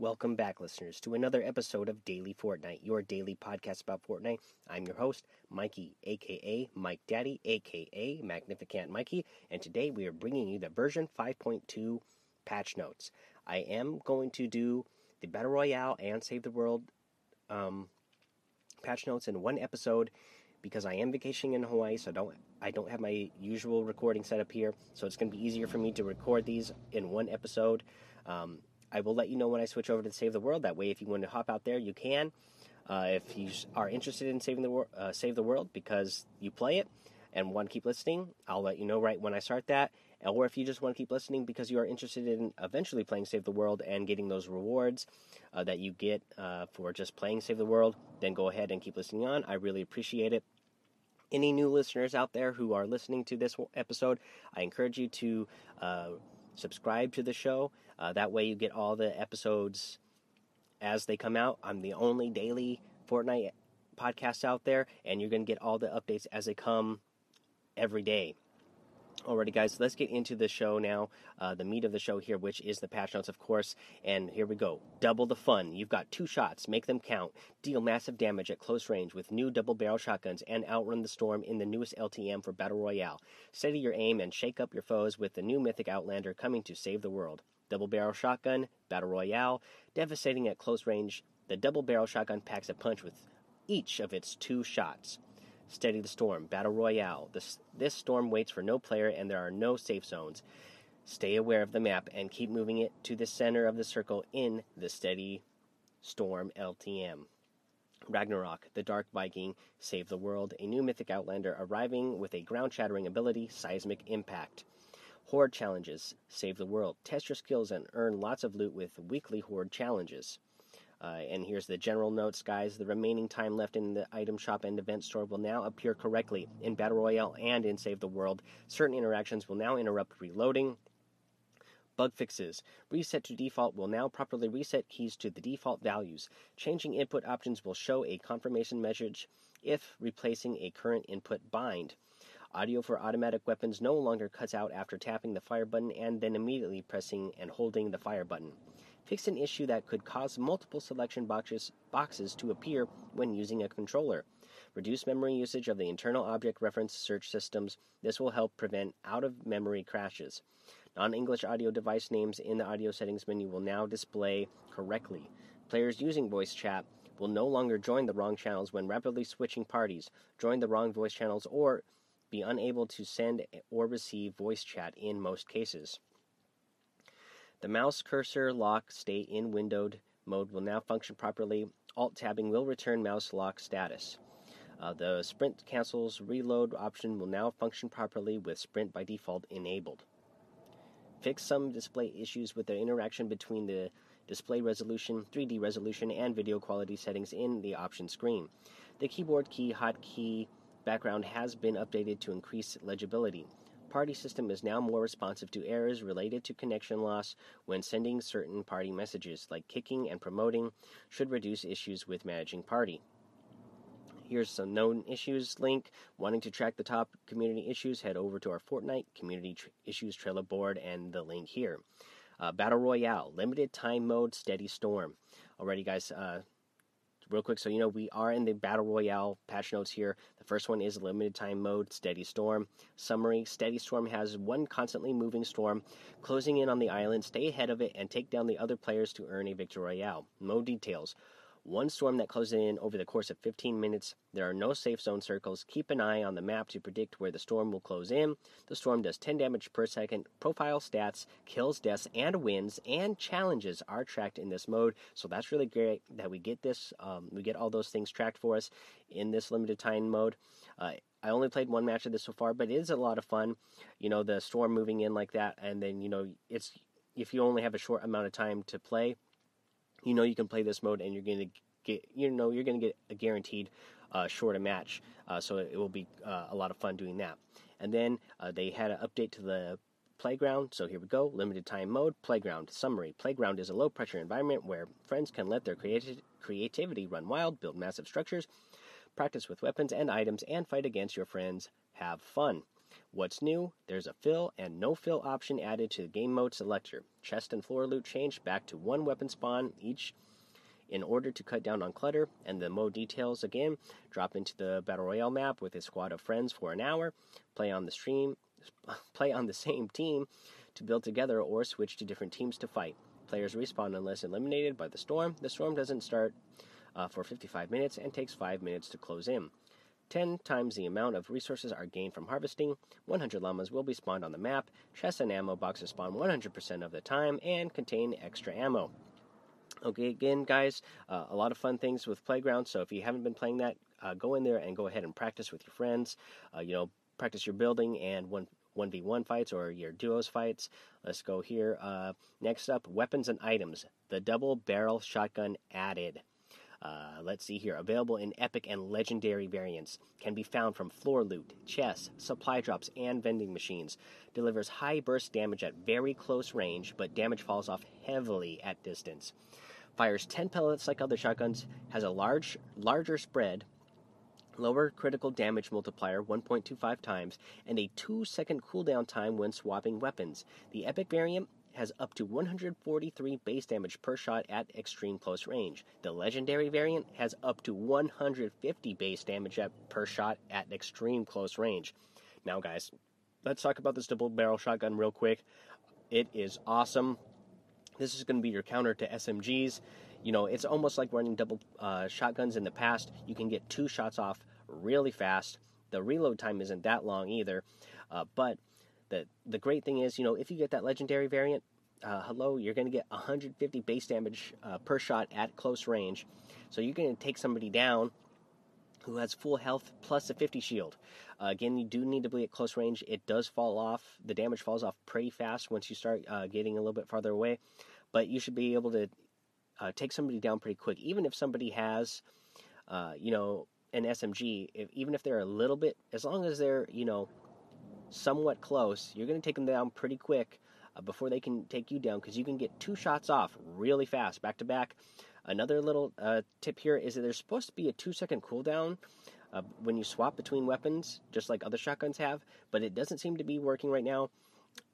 Welcome back, listeners, to another episode of Daily Fortnite, your daily podcast about Fortnite. I'm your host, Mikey, aka Mike Daddy, aka Magnificent Mikey, and today we are bringing you the version 5.2 patch notes. I am going to do the Battle Royale and Save the World um, patch notes in one episode because I am vacationing in Hawaii, so I don't I don't have my usual recording setup here, so it's going to be easier for me to record these in one episode. Um, I will let you know when I switch over to Save the World. That way, if you want to hop out there, you can. Uh, if you are interested in saving the wor- uh, Save the World because you play it and want to keep listening, I'll let you know right when I start that. Or if you just want to keep listening because you are interested in eventually playing Save the World and getting those rewards uh, that you get uh, for just playing Save the World, then go ahead and keep listening on. I really appreciate it any new listeners out there who are listening to this episode, I encourage you to uh, subscribe to the show. Uh, that way, you get all the episodes as they come out. I'm the only daily Fortnite podcast out there, and you're going to get all the updates as they come every day. Alrighty, guys, let's get into the show now. Uh, the meat of the show here, which is the patch notes, of course. And here we go. Double the fun. You've got two shots. Make them count. Deal massive damage at close range with new double barrel shotguns and outrun the storm in the newest LTM for Battle Royale. Steady your aim and shake up your foes with the new Mythic Outlander coming to save the world. Double barrel shotgun, Battle Royale, devastating at close range. The double barrel shotgun packs a punch with each of its two shots. Steady the Storm, Battle Royale. This, this storm waits for no player and there are no safe zones. Stay aware of the map and keep moving it to the center of the circle in the Steady Storm LTM. Ragnarok, the Dark Viking, Save the World, a new mythic outlander arriving with a ground shattering ability, Seismic Impact. Horde challenges, Save the World. Test your skills and earn lots of loot with weekly Horde challenges. Uh, and here's the general notes, guys. The remaining time left in the item shop and event store will now appear correctly in Battle Royale and in Save the World. Certain interactions will now interrupt reloading. Bug fixes. Reset to default will now properly reset keys to the default values. Changing input options will show a confirmation message if replacing a current input bind. Audio for automatic weapons no longer cuts out after tapping the fire button and then immediately pressing and holding the fire button fix an issue that could cause multiple selection boxes, boxes to appear when using a controller. Reduce memory usage of the internal object reference search systems. This will help prevent out of memory crashes. Non English audio device names in the audio settings menu will now display correctly. Players using voice chat will no longer join the wrong channels when rapidly switching parties, join the wrong voice channels, or be unable to send or receive voice chat in most cases. The mouse cursor lock state in windowed mode will now function properly. Alt tabbing will return mouse lock status. Uh, the sprint cancels reload option will now function properly with sprint by default enabled. Fix some display issues with the interaction between the display resolution, 3D resolution, and video quality settings in the option screen. The keyboard key hotkey background has been updated to increase legibility party system is now more responsive to errors related to connection loss when sending certain party messages, like kicking and promoting, should reduce issues with managing party. Here's some known issues link. Wanting to track the top community issues, head over to our Fortnite community tr- issues Trello board and the link here. Uh, Battle Royale, limited time mode, steady storm. Alrighty, guys, uh, real quick, so you know we are in the battle royale patch notes here. The first one is limited time mode, Steady Storm. Summary: Steady Storm has one constantly moving storm closing in on the island. Stay ahead of it and take down the other players to earn a victory royale. Mode details: one storm that closes in over the course of 15 minutes. There are no safe zone circles. Keep an eye on the map to predict where the storm will close in. The storm does 10 damage per second. Profile stats, kills, deaths, and wins, and challenges are tracked in this mode. So that's really great that we get this. Um, we get all those things tracked for us in this limited time mode. Uh, I only played one match of this so far, but it is a lot of fun. You know, the storm moving in like that, and then you know it's if you only have a short amount of time to play you know you can play this mode and you're going to get you know you're going to get a guaranteed uh, shorter match. Uh, so it will be uh, a lot of fun doing that. And then uh, they had an update to the playground. So here we go. Limited time mode. Playground summary. Playground is a low pressure environment where friends can let their creati- creativity run wild, build massive structures, practice with weapons and items, and fight against your friends. Have fun. What's new? There's a fill and no fill option added to the game mode selector. Chest and floor loot changed back to one weapon spawn each in order to cut down on clutter, and the mode details again drop into the Battle Royale map with a squad of friends for an hour, play on the stream, play on the same team to build together or switch to different teams to fight. Players respawn unless eliminated by the storm. The storm doesn't start uh, for 55 minutes and takes 5 minutes to close in. 10 times the amount of resources are gained from harvesting. 100 llamas will be spawned on the map. Chests and ammo boxes spawn 100% of the time and contain extra ammo. Okay, again, guys, uh, a lot of fun things with Playground. So if you haven't been playing that, uh, go in there and go ahead and practice with your friends. Uh, you know, practice your building and one 1v1 fights or your duos fights. Let's go here. Uh, next up, weapons and items. The double barrel shotgun added. Uh, let's see here. Available in epic and legendary variants. Can be found from floor loot, chests, supply drops, and vending machines. Delivers high burst damage at very close range, but damage falls off heavily at distance. Fires 10 pellets like other shotguns. Has a large, larger spread lower critical damage multiplier 1.25 times, and a 2 second cooldown time when swapping weapons. The epic variant has up to 143 base damage per shot at extreme close range. The legendary variant has up to 150 base damage at, per shot at extreme close range. Now, guys, let's talk about this double barrel shotgun real quick. It is awesome. This is going to be your counter to SMGs. You know, it's almost like running double uh, shotguns in the past. You can get two shots off really fast. The reload time isn't that long either. Uh, but the the great thing is, you know, if you get that legendary variant, uh, hello, you're going to get 150 base damage uh, per shot at close range. So you're going to take somebody down who has full health plus a 50 shield. Uh, again, you do need to be at close range. It does fall off. The damage falls off pretty fast once you start uh, getting a little bit farther away. But you should be able to uh, take somebody down pretty quick. Even if somebody has, uh, you know, an SMG, if, even if they're a little bit, as long as they're, you know, somewhat close, you're going to take them down pretty quick before they can take you down because you can get two shots off really fast, back to back. Another little uh, tip here is that there's supposed to be a two second cooldown uh, when you swap between weapons, just like other shotguns have, but it doesn't seem to be working right now.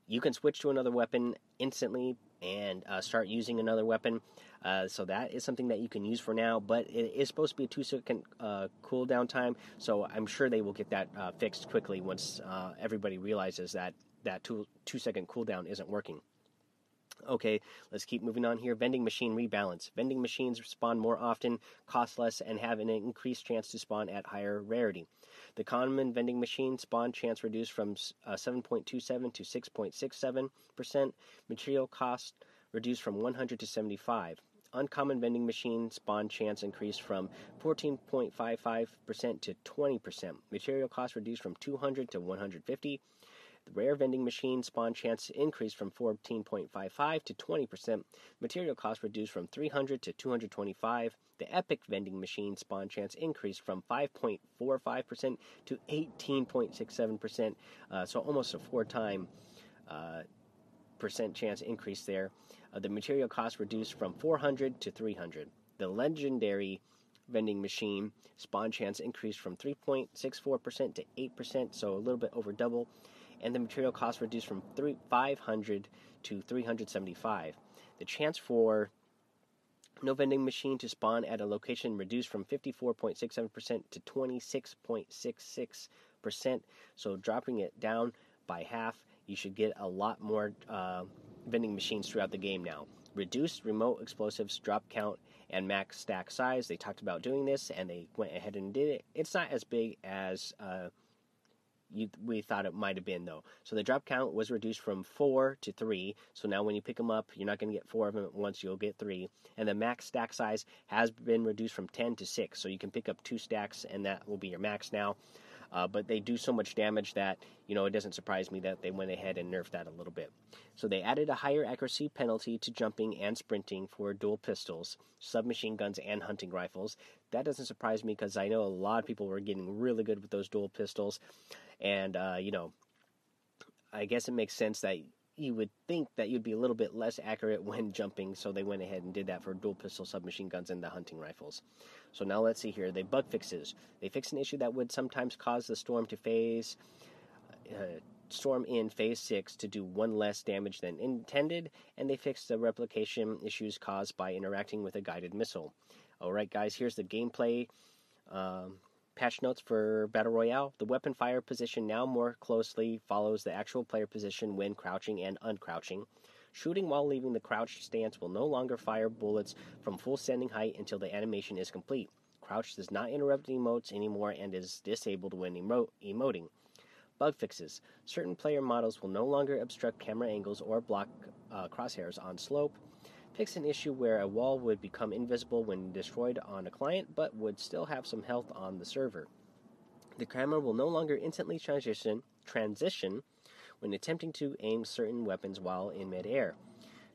You can switch to another weapon instantly and uh, start using another weapon. Uh, so that is something that you can use for now, but it is supposed to be a two second uh, cooldown time. So I'm sure they will get that uh, fixed quickly once uh, everybody realizes that that two two second cooldown isn't working. Okay, let's keep moving on here. Vending machine rebalance. Vending machines spawn more often, cost less, and have an increased chance to spawn at higher rarity. The common vending machine spawn chance reduced from uh, 7.27 to 6.67%. Material cost reduced from 100 to 75. Uncommon vending machine spawn chance increased from 14.55% to 20%. Material cost reduced from 200 to 150. The rare vending machine spawn chance increased from 14.55 to 20%. Material cost reduced from 300 to 225. The epic vending machine spawn chance increased from 5.45% to 18.67%. Uh, so almost a four time uh, percent chance increase there. Uh, the material cost reduced from 400 to 300. The legendary vending machine spawn chance increased from 3.64% to 8%, so a little bit over double and the material cost reduced from 500 to 375. The chance for no vending machine to spawn at a location reduced from 54.67% to 26.66%. So dropping it down by half, you should get a lot more uh, vending machines throughout the game now. Reduced remote explosives drop count and max stack size. They talked about doing this and they went ahead and did it. It's not as big as uh, you, we thought it might have been though. So the drop count was reduced from four to three. So now when you pick them up, you're not going to get four of them at once. You'll get three. And the max stack size has been reduced from 10 to six. So you can pick up two stacks, and that will be your max now. Uh, but they do so much damage that you know it doesn't surprise me that they went ahead and nerfed that a little bit. So they added a higher accuracy penalty to jumping and sprinting for dual pistols, submachine guns, and hunting rifles. That doesn't surprise me because I know a lot of people were getting really good with those dual pistols, and uh, you know, I guess it makes sense that you would think that you'd be a little bit less accurate when jumping, so they went ahead and did that for dual pistol submachine guns and the hunting rifles. So now let's see here. They bug fixes. They fix an issue that would sometimes cause the storm to phase uh, storm in Phase 6 to do one less damage than intended, and they fixed the replication issues caused by interacting with a guided missile. Alright, guys, here's the gameplay um, patch notes for Battle Royale. The weapon fire position now more closely follows the actual player position when crouching and uncrouching. Shooting while leaving the crouched stance will no longer fire bullets from full standing height until the animation is complete. Crouch does not interrupt emotes anymore and is disabled when emo- emoting. Bug fixes. Certain player models will no longer obstruct camera angles or block uh, crosshairs on slope. Fix an issue where a wall would become invisible when destroyed on a client but would still have some health on the server. The camera will no longer instantly transition, transition when attempting to aim certain weapons while in midair.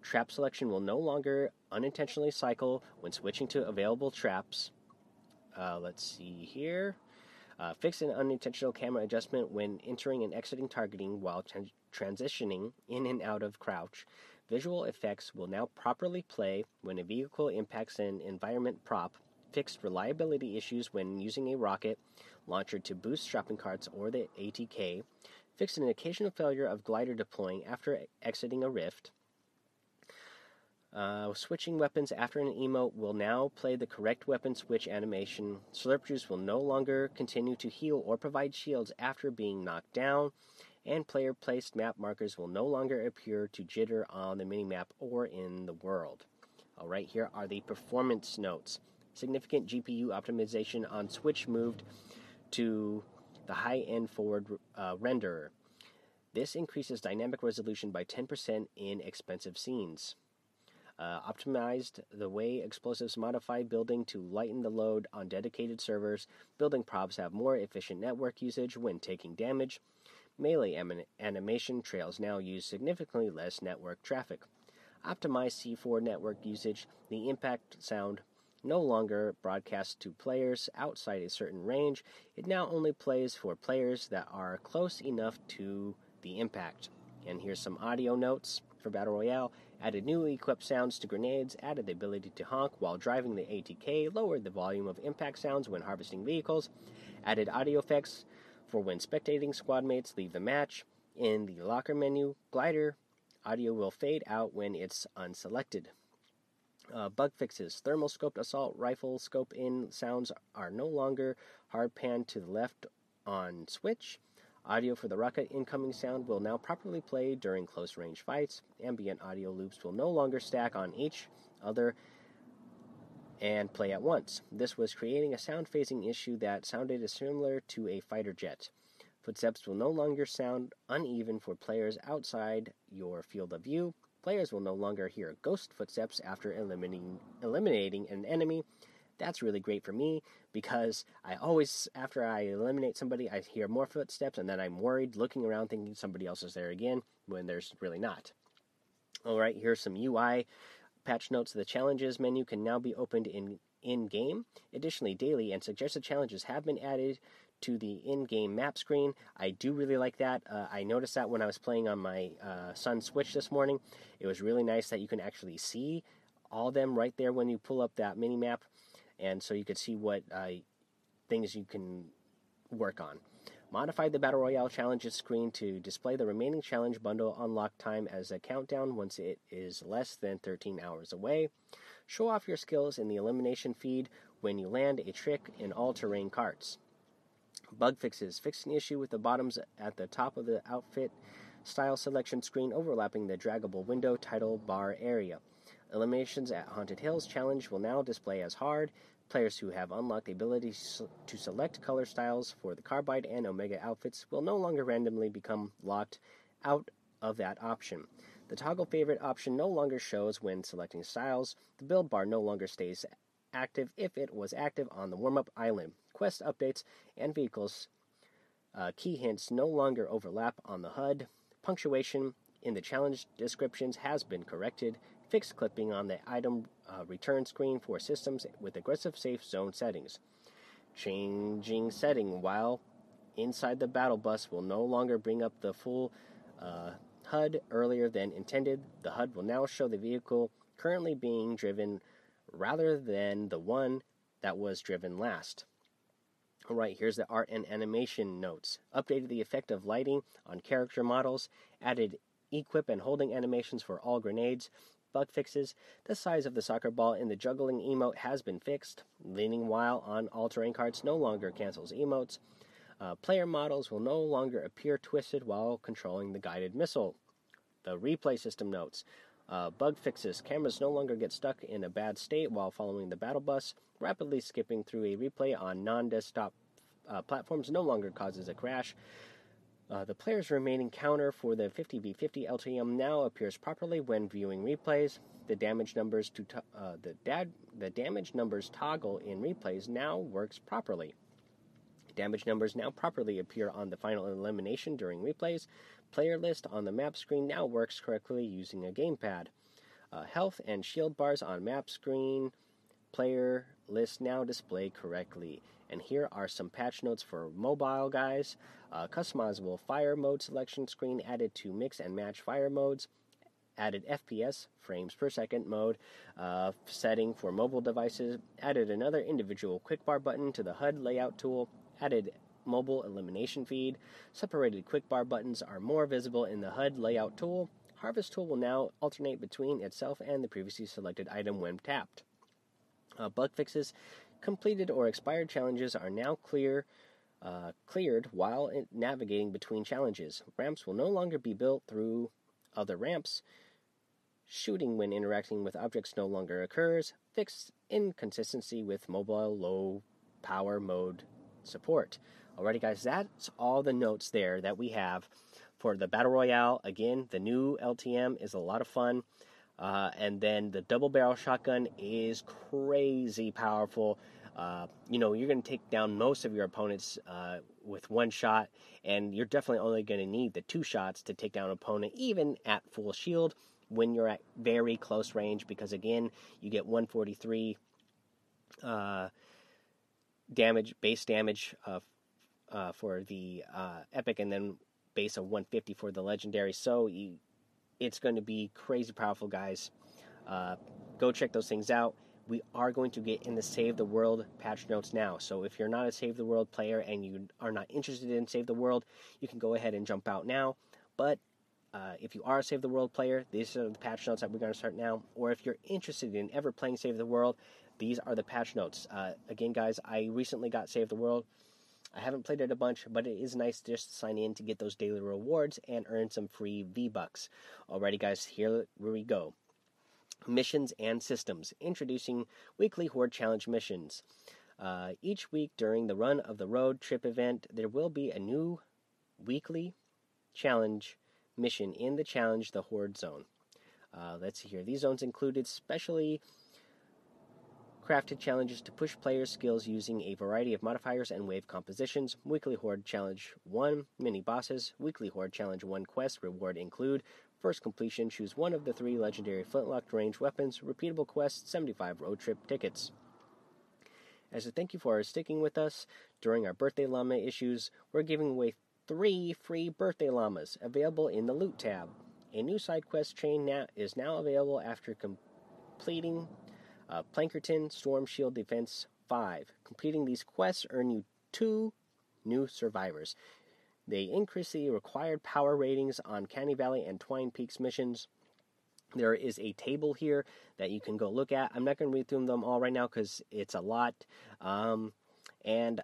Trap selection will no longer unintentionally cycle when switching to available traps. Uh, let's see here. Uh, fix an unintentional camera adjustment when entering and exiting targeting while tra- transitioning in and out of crouch. Visual effects will now properly play when a vehicle impacts an environment prop. Fixed reliability issues when using a rocket launcher to boost shopping carts or the ATK fixed an occasional failure of glider deploying after exiting a rift. Uh, switching weapons after an emote will now play the correct weapon switch animation. Slurp juice will no longer continue to heal or provide shields after being knocked down. And player placed map markers will no longer appear to jitter on the minimap or in the world. Alright, here are the performance notes. Significant GPU optimization on Switch moved to the high end forward uh, renderer. This increases dynamic resolution by 10% in expensive scenes. Uh, optimized the way explosives modify building to lighten the load on dedicated servers. Building props have more efficient network usage when taking damage. Melee anim- animation trails now use significantly less network traffic. Optimized C4 network usage. The impact sound no longer broadcasts to players outside a certain range. It now only plays for players that are close enough to the impact. And here's some audio notes for Battle Royale. Added new equipped sounds to grenades, added the ability to honk while driving the ATK, lowered the volume of impact sounds when harvesting vehicles, added audio effects for when spectating squad mates leave the match. In the locker menu, glider audio will fade out when it's unselected. Uh, bug fixes. Thermal scoped assault rifle scope in sounds are no longer hard pan to the left on switch. Audio for the rocket incoming sound will now properly play during close range fights. Ambient audio loops will no longer stack on each other and play at once. This was creating a sound phasing issue that sounded similar to a fighter jet. Footsteps will no longer sound uneven for players outside your field of view. Players will no longer hear ghost footsteps after eliminating, eliminating an enemy. That's really great for me because I always, after I eliminate somebody, I hear more footsteps and then I'm worried looking around thinking somebody else is there again when there's really not. Alright, here's some UI patch notes. The challenges menu can now be opened in in game. Additionally, daily and suggested challenges have been added to the in-game map screen. I do really like that. Uh, I noticed that when I was playing on my uh, son's Switch this morning. It was really nice that you can actually see all them right there when you pull up that mini map, and so you could see what uh, things you can work on. Modify the Battle Royale challenges screen to display the remaining challenge bundle unlock time as a countdown once it is less than 13 hours away. Show off your skills in the elimination feed when you land a trick in all terrain carts. Bug fixes. Fix an issue with the bottoms at the top of the outfit style selection screen overlapping the draggable window title bar area. Eliminations at Haunted Hills challenge will now display as hard. Players who have unlocked the ability to select color styles for the Carbide and Omega outfits will no longer randomly become locked out of that option. The toggle favorite option no longer shows when selecting styles. The build bar no longer stays active if it was active on the warm up island. Quest updates and vehicles uh, key hints no longer overlap on the HUD. Punctuation in the challenge descriptions has been corrected. Fixed clipping on the item uh, return screen for systems with aggressive safe zone settings. Changing setting while inside the battle bus will no longer bring up the full uh, HUD earlier than intended. The HUD will now show the vehicle currently being driven rather than the one that was driven last. All right, here's the art and animation notes. Updated the effect of lighting on character models, added equip and holding animations for all grenades, bug fixes. The size of the soccer ball in the juggling emote has been fixed. Leaning while on all terrain carts no longer cancels emotes. Uh, player models will no longer appear twisted while controlling the guided missile. The replay system notes. Uh, bug fixes. Cameras no longer get stuck in a bad state while following the battle bus. Rapidly skipping through a replay on non desktop uh, platforms no longer causes a crash. Uh, the player's remaining counter for the 50v50 LTM now appears properly when viewing replays. The damage numbers to to- uh, the, dad- the damage numbers toggle in replays now works properly. Damage numbers now properly appear on the final elimination during replays. Player list on the map screen now works correctly using a gamepad. Uh, health and shield bars on map screen. Player list now display correctly. And here are some patch notes for mobile guys. Uh, customizable fire mode selection screen added to mix and match fire modes. Added FPS, frames per second mode, uh, setting for mobile devices. Added another individual quick bar button to the HUD layout tool. Added mobile elimination feed. Separated quick bar buttons are more visible in the HUD layout tool. Harvest tool will now alternate between itself and the previously selected item when tapped. Uh, bug fixes completed or expired challenges are now clear uh, cleared while navigating between challenges. Ramps will no longer be built through other ramps. Shooting when interacting with objects no longer occurs. Fixed inconsistency with mobile low power mode support. Alrighty, guys, that's all the notes there that we have for the Battle Royale. Again, the new LTM is a lot of fun. Uh, and then the double barrel shotgun is crazy powerful. Uh, you know, you're going to take down most of your opponents uh, with one shot, and you're definitely only going to need the two shots to take down an opponent, even at full shield when you're at very close range, because again, you get 143 uh, damage, base damage uh, for the uh, epic, and then base of 150 for the legendary. So you, it's going to be crazy powerful, guys. Uh, go check those things out we are going to get in the Save the World patch notes now. So if you're not a Save the World player and you are not interested in Save the World, you can go ahead and jump out now. But uh, if you are a Save the World player, these are the patch notes that we're going to start now. Or if you're interested in ever playing Save the World, these are the patch notes. Uh, again, guys, I recently got Save the World. I haven't played it a bunch, but it is nice to just to sign in to get those daily rewards and earn some free V Bucks. Alrighty, guys, here we go missions and systems, introducing weekly Horde Challenge missions. Uh, each week during the run of the road trip event, there will be a new weekly challenge mission in the challenge the Horde zone. Uh, let's see here. These zones included specially crafted challenges to push players' skills using a variety of modifiers and wave compositions. Weekly Horde Challenge 1 mini bosses. Weekly Horde Challenge 1 quest reward include First completion, choose one of the three legendary flintlock range weapons, repeatable quests, 75 road trip tickets. As a thank you for sticking with us during our birthday llama issues, we're giving away three free birthday llamas available in the loot tab. A new side quest chain now is now available after completing uh, Plankerton Storm Shield Defense 5. Completing these quests earn you two new survivors. They increase the required power ratings on Canny Valley and Twine Peaks missions. There is a table here that you can go look at. I'm not going to read through them all right now because it's a lot. Um, and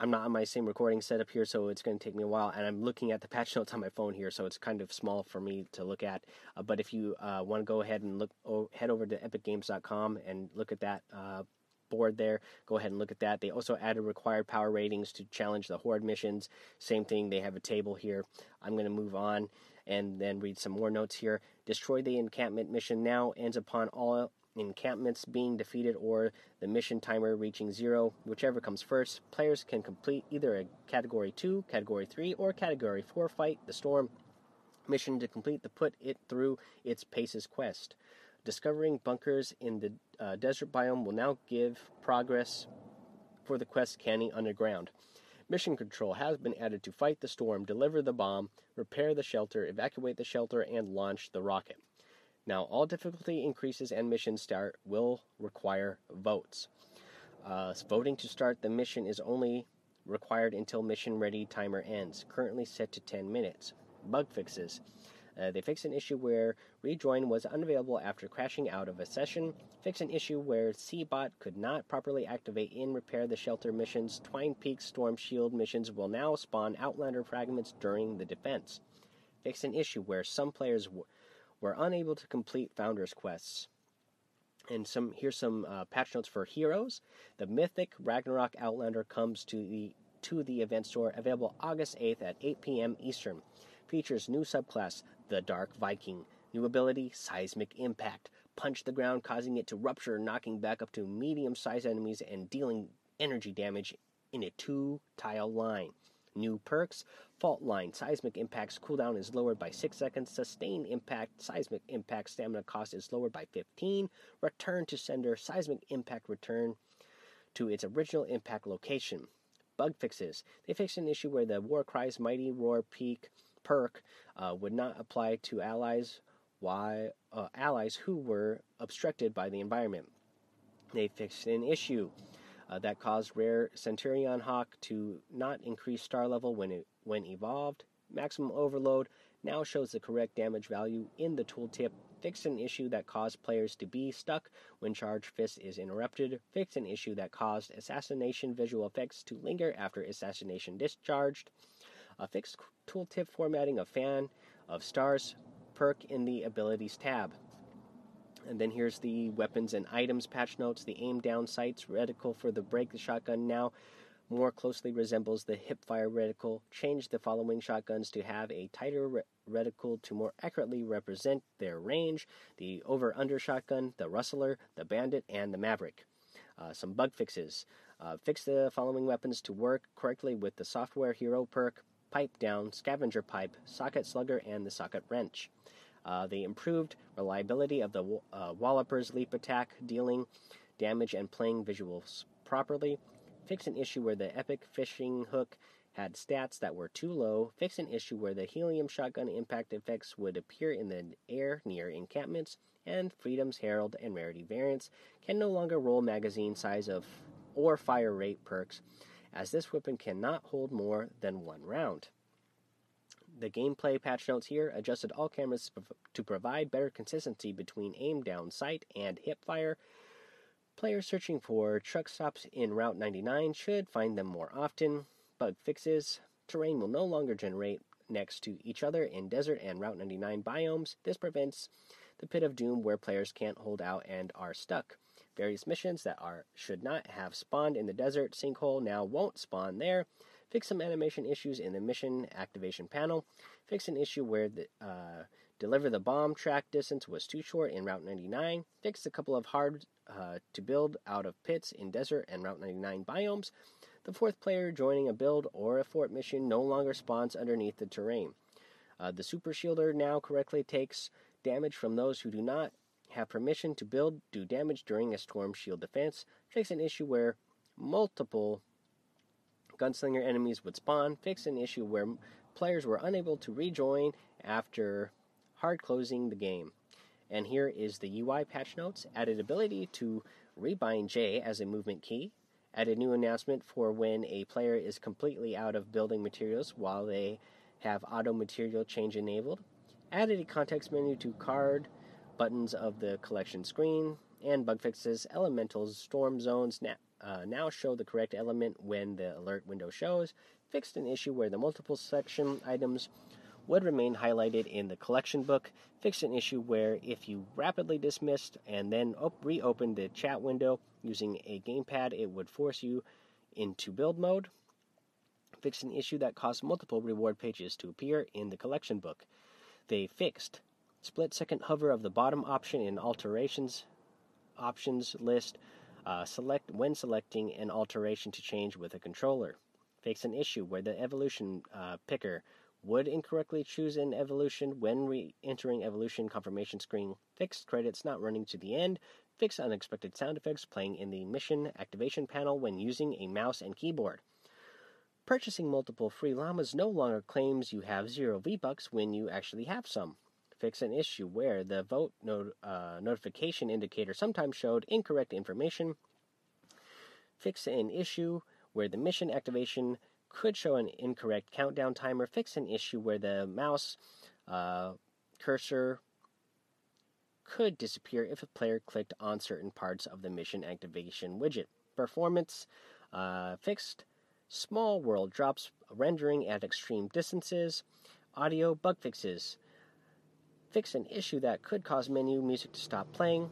I'm not on my same recording setup here, so it's going to take me a while. And I'm looking at the patch notes on my phone here, so it's kind of small for me to look at. Uh, but if you uh, want to go ahead and look, head over to epicgames.com and look at that uh, board there. Go ahead and look at that. They also added required power ratings to challenge the horde missions. Same thing, they have a table here. I'm going to move on and then read some more notes here. Destroy the encampment mission now ends upon all encampments being defeated or the mission timer reaching zero, whichever comes first. Players can complete either a Category 2, Category 3, or Category 4 fight the storm mission to complete the put it through its paces quest. Discovering bunkers in the uh, desert biome will now give progress for the quest Canny Underground. Mission control has been added to fight the storm, deliver the bomb, repair the shelter, evacuate the shelter, and launch the rocket. Now, all difficulty increases and mission start will require votes. Uh, voting to start the mission is only required until mission ready timer ends, currently set to 10 minutes. Bug fixes. Uh, they fixed an issue where rejoin was unavailable after crashing out of a session. Fix an issue where SEEBOT could not properly activate in repair the shelter missions. Twine Peak Storm Shield missions will now spawn Outlander fragments during the defense. Fix an issue where some players w- were unable to complete Founders quests. And some here's some uh, patch notes for heroes. The Mythic Ragnarok Outlander comes to the to the event store available August 8th at 8 p.m. Eastern. Features new subclass the Dark Viking. New ability Seismic Impact. Punch the ground, causing it to rupture, knocking back up to medium sized enemies and dealing energy damage in a two tile line. New perks Fault Line. Seismic Impact's cooldown is lowered by 6 seconds. Sustained Impact. Seismic Impact stamina cost is lowered by 15. Return to sender. Seismic Impact return to its original impact location. Bug fixes. They fixed an issue where the Warcry's Mighty Roar Peak perk uh, would not apply to allies why uh, allies who were obstructed by the environment. They fixed an issue uh, that caused rare Centurion Hawk to not increase star level when it when evolved. Maximum overload now shows the correct damage value in the tooltip. Fixed an issue that caused players to be stuck when charge fist is interrupted. Fixed an issue that caused assassination visual effects to linger after assassination discharged. A fixed tooltip formatting of fan of stars perk in the abilities tab. And then here's the weapons and items patch notes. The aim down sights reticle for the break the shotgun now more closely resembles the hip fire reticle. Change the following shotguns to have a tighter re- reticle to more accurately represent their range the over under shotgun, the rustler, the bandit, and the maverick. Uh, some bug fixes. Uh, fix the following weapons to work correctly with the software hero perk, pipe down, scavenger pipe, socket slugger, and the socket wrench. Uh, the improved reliability of the uh, Walloper's leap attack, dealing damage and playing visuals properly. Fix an issue where the epic fishing hook had stats that were too low. Fix an issue where the helium shotgun impact effects would appear in the air near encampments. And Freedom's Herald and Rarity variants can no longer roll magazine size of or fire rate perks as this weapon cannot hold more than one round. The gameplay patch notes here adjusted all cameras to provide better consistency between aim down sight and hip fire. Players searching for truck stops in Route 99 should find them more often. Bug fixes terrain will no longer generate next to each other in desert and Route 99 biomes. This prevents the pit of doom where players can't hold out and are stuck. Various missions that are should not have spawned in the desert sinkhole now won't spawn there. Fix some animation issues in the mission activation panel. Fix an issue where the uh, deliver the bomb track distance was too short in Route 99. Fix a couple of hard uh, to build out of pits in desert and Route 99 biomes. The fourth player joining a build or a fort mission no longer spawns underneath the terrain. Uh, the super shielder now correctly takes damage from those who do not have permission to build do damage during a storm shield defense, fix an issue where multiple gunslinger enemies would spawn, fix an issue where players were unable to rejoin after hard closing the game. And here is the UI patch notes added ability to rebind J as a movement key, added new announcement for when a player is completely out of building materials while they have auto material change enabled, added a context menu to card buttons of the collection screen, and bug fixes. Elementals storm zones na- uh, now show the correct element when the alert window shows. Fixed an issue where the multiple section items would remain highlighted in the collection book. Fixed an issue where if you rapidly dismissed and then op- reopened the chat window using a gamepad, it would force you into build mode. Fixed an issue that caused multiple reward pages to appear in the collection book. They fixed Split second hover of the bottom option in alterations options list. Uh, select when selecting an alteration to change with a controller. Fix an issue where the evolution uh, picker would incorrectly choose an evolution when re-entering evolution confirmation screen. Fixed credits not running to the end. Fix unexpected sound effects playing in the mission activation panel when using a mouse and keyboard. Purchasing multiple free llamas no longer claims you have zero V-Bucks when you actually have some fix an issue where the vote not- uh, notification indicator sometimes showed incorrect information. Fix an issue where the mission activation could show an incorrect countdown timer, fix an issue where the mouse uh, cursor could disappear if a player clicked on certain parts of the mission activation widget. Performance uh, fixed, small world drops rendering at extreme distances, audio bug fixes, fix an issue that could cause menu music to stop playing,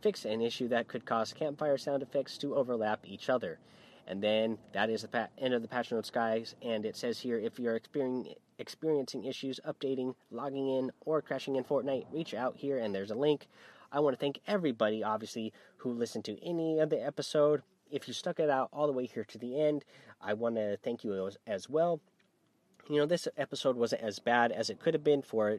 fix an issue that could cause campfire sound effects to overlap each other. And then that is the pa- end of the patch notes, guys. And it says here if you're experiencing issues updating, logging in, or crashing in Fortnite, reach out here and there's a link. I want to thank everybody, obviously, who listened to any of the episode. If you stuck it out all the way here to the end, I want to thank you as well. You know, this episode wasn't as bad as it could have been for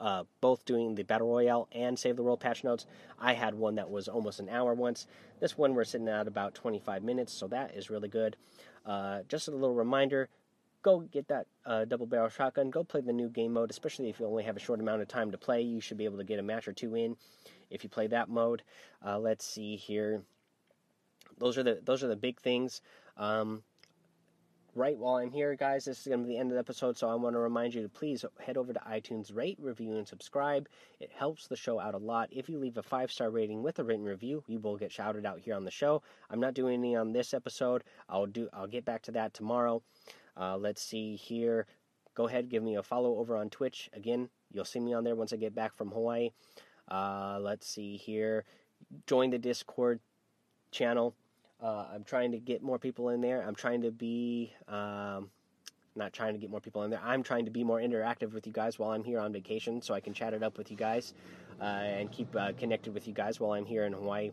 uh, both doing the Battle Royale and Save the World patch notes. I had one that was almost an hour once. This one we're sitting at about 25 minutes, so that is really good. Uh, just a little reminder go get that uh, double barrel shotgun. Go play the new game mode, especially if you only have a short amount of time to play. You should be able to get a match or two in if you play that mode. Uh, let's see here. Those are the those are the big things. Um, right while I'm here, guys, this is going to be the end of the episode, so I want to remind you to please head over to iTunes, rate, review, and subscribe. It helps the show out a lot. If you leave a five star rating with a written review, you will get shouted out here on the show. I'm not doing any on this episode. I'll do. I'll get back to that tomorrow. Uh, let's see here. Go ahead, give me a follow over on Twitch. Again, you'll see me on there once I get back from Hawaii. Uh, let's see here. Join the Discord channel. Uh, I'm trying to get more people in there. I'm trying to be, um, not trying to get more people in there. I'm trying to be more interactive with you guys while I'm here on vacation so I can chat it up with you guys uh, and keep uh, connected with you guys while I'm here in Hawaii.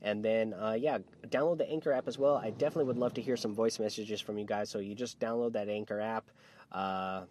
And then, uh, yeah, download the Anchor app as well. I definitely would love to hear some voice messages from you guys. So you just download that Anchor app, uh,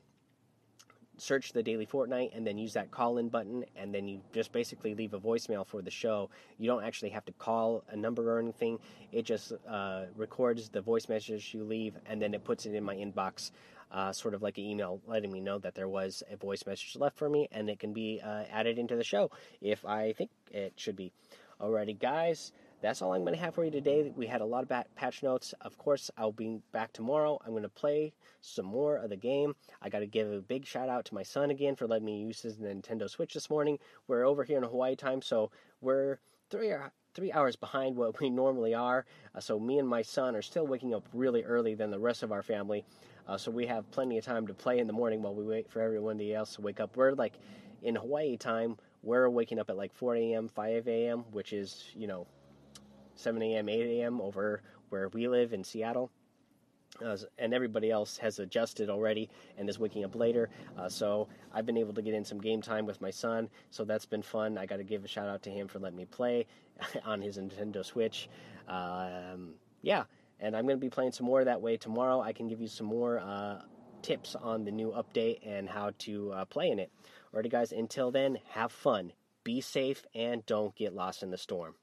search the Daily Fortnite, and then use that call in button. And then you just basically leave a voicemail for the show. You don't actually have to call a number or anything, it just uh, records the voice message you leave, and then it puts it in my inbox. Uh, sort of like an email letting me know that there was a voice message left for me, and it can be uh, added into the show if I think it should be. Alrighty, guys, that's all I'm going to have for you today. We had a lot of patch notes. Of course, I'll be back tomorrow. I'm going to play some more of the game. I got to give a big shout out to my son again for letting me use his Nintendo Switch this morning. We're over here in Hawaii time, so we're three three hours behind what we normally are. Uh, so me and my son are still waking up really early than the rest of our family. Uh, so we have plenty of time to play in the morning while we wait for everyone else to wake up. We're like in Hawaii time we're waking up at like 4 a.m., 5 a.m., which is, you know, 7 a.m., 8 a.m. over where we live in Seattle. Uh, and everybody else has adjusted already and is waking up later. Uh, so I've been able to get in some game time with my son, so that's been fun. I got to give a shout out to him for letting me play on his Nintendo Switch. Um, yeah, and I'm going to be playing some more that way tomorrow. I can give you some more uh, tips on the new update and how to uh, play in it. Alrighty, guys, until then, have fun, be safe, and don't get lost in the storm.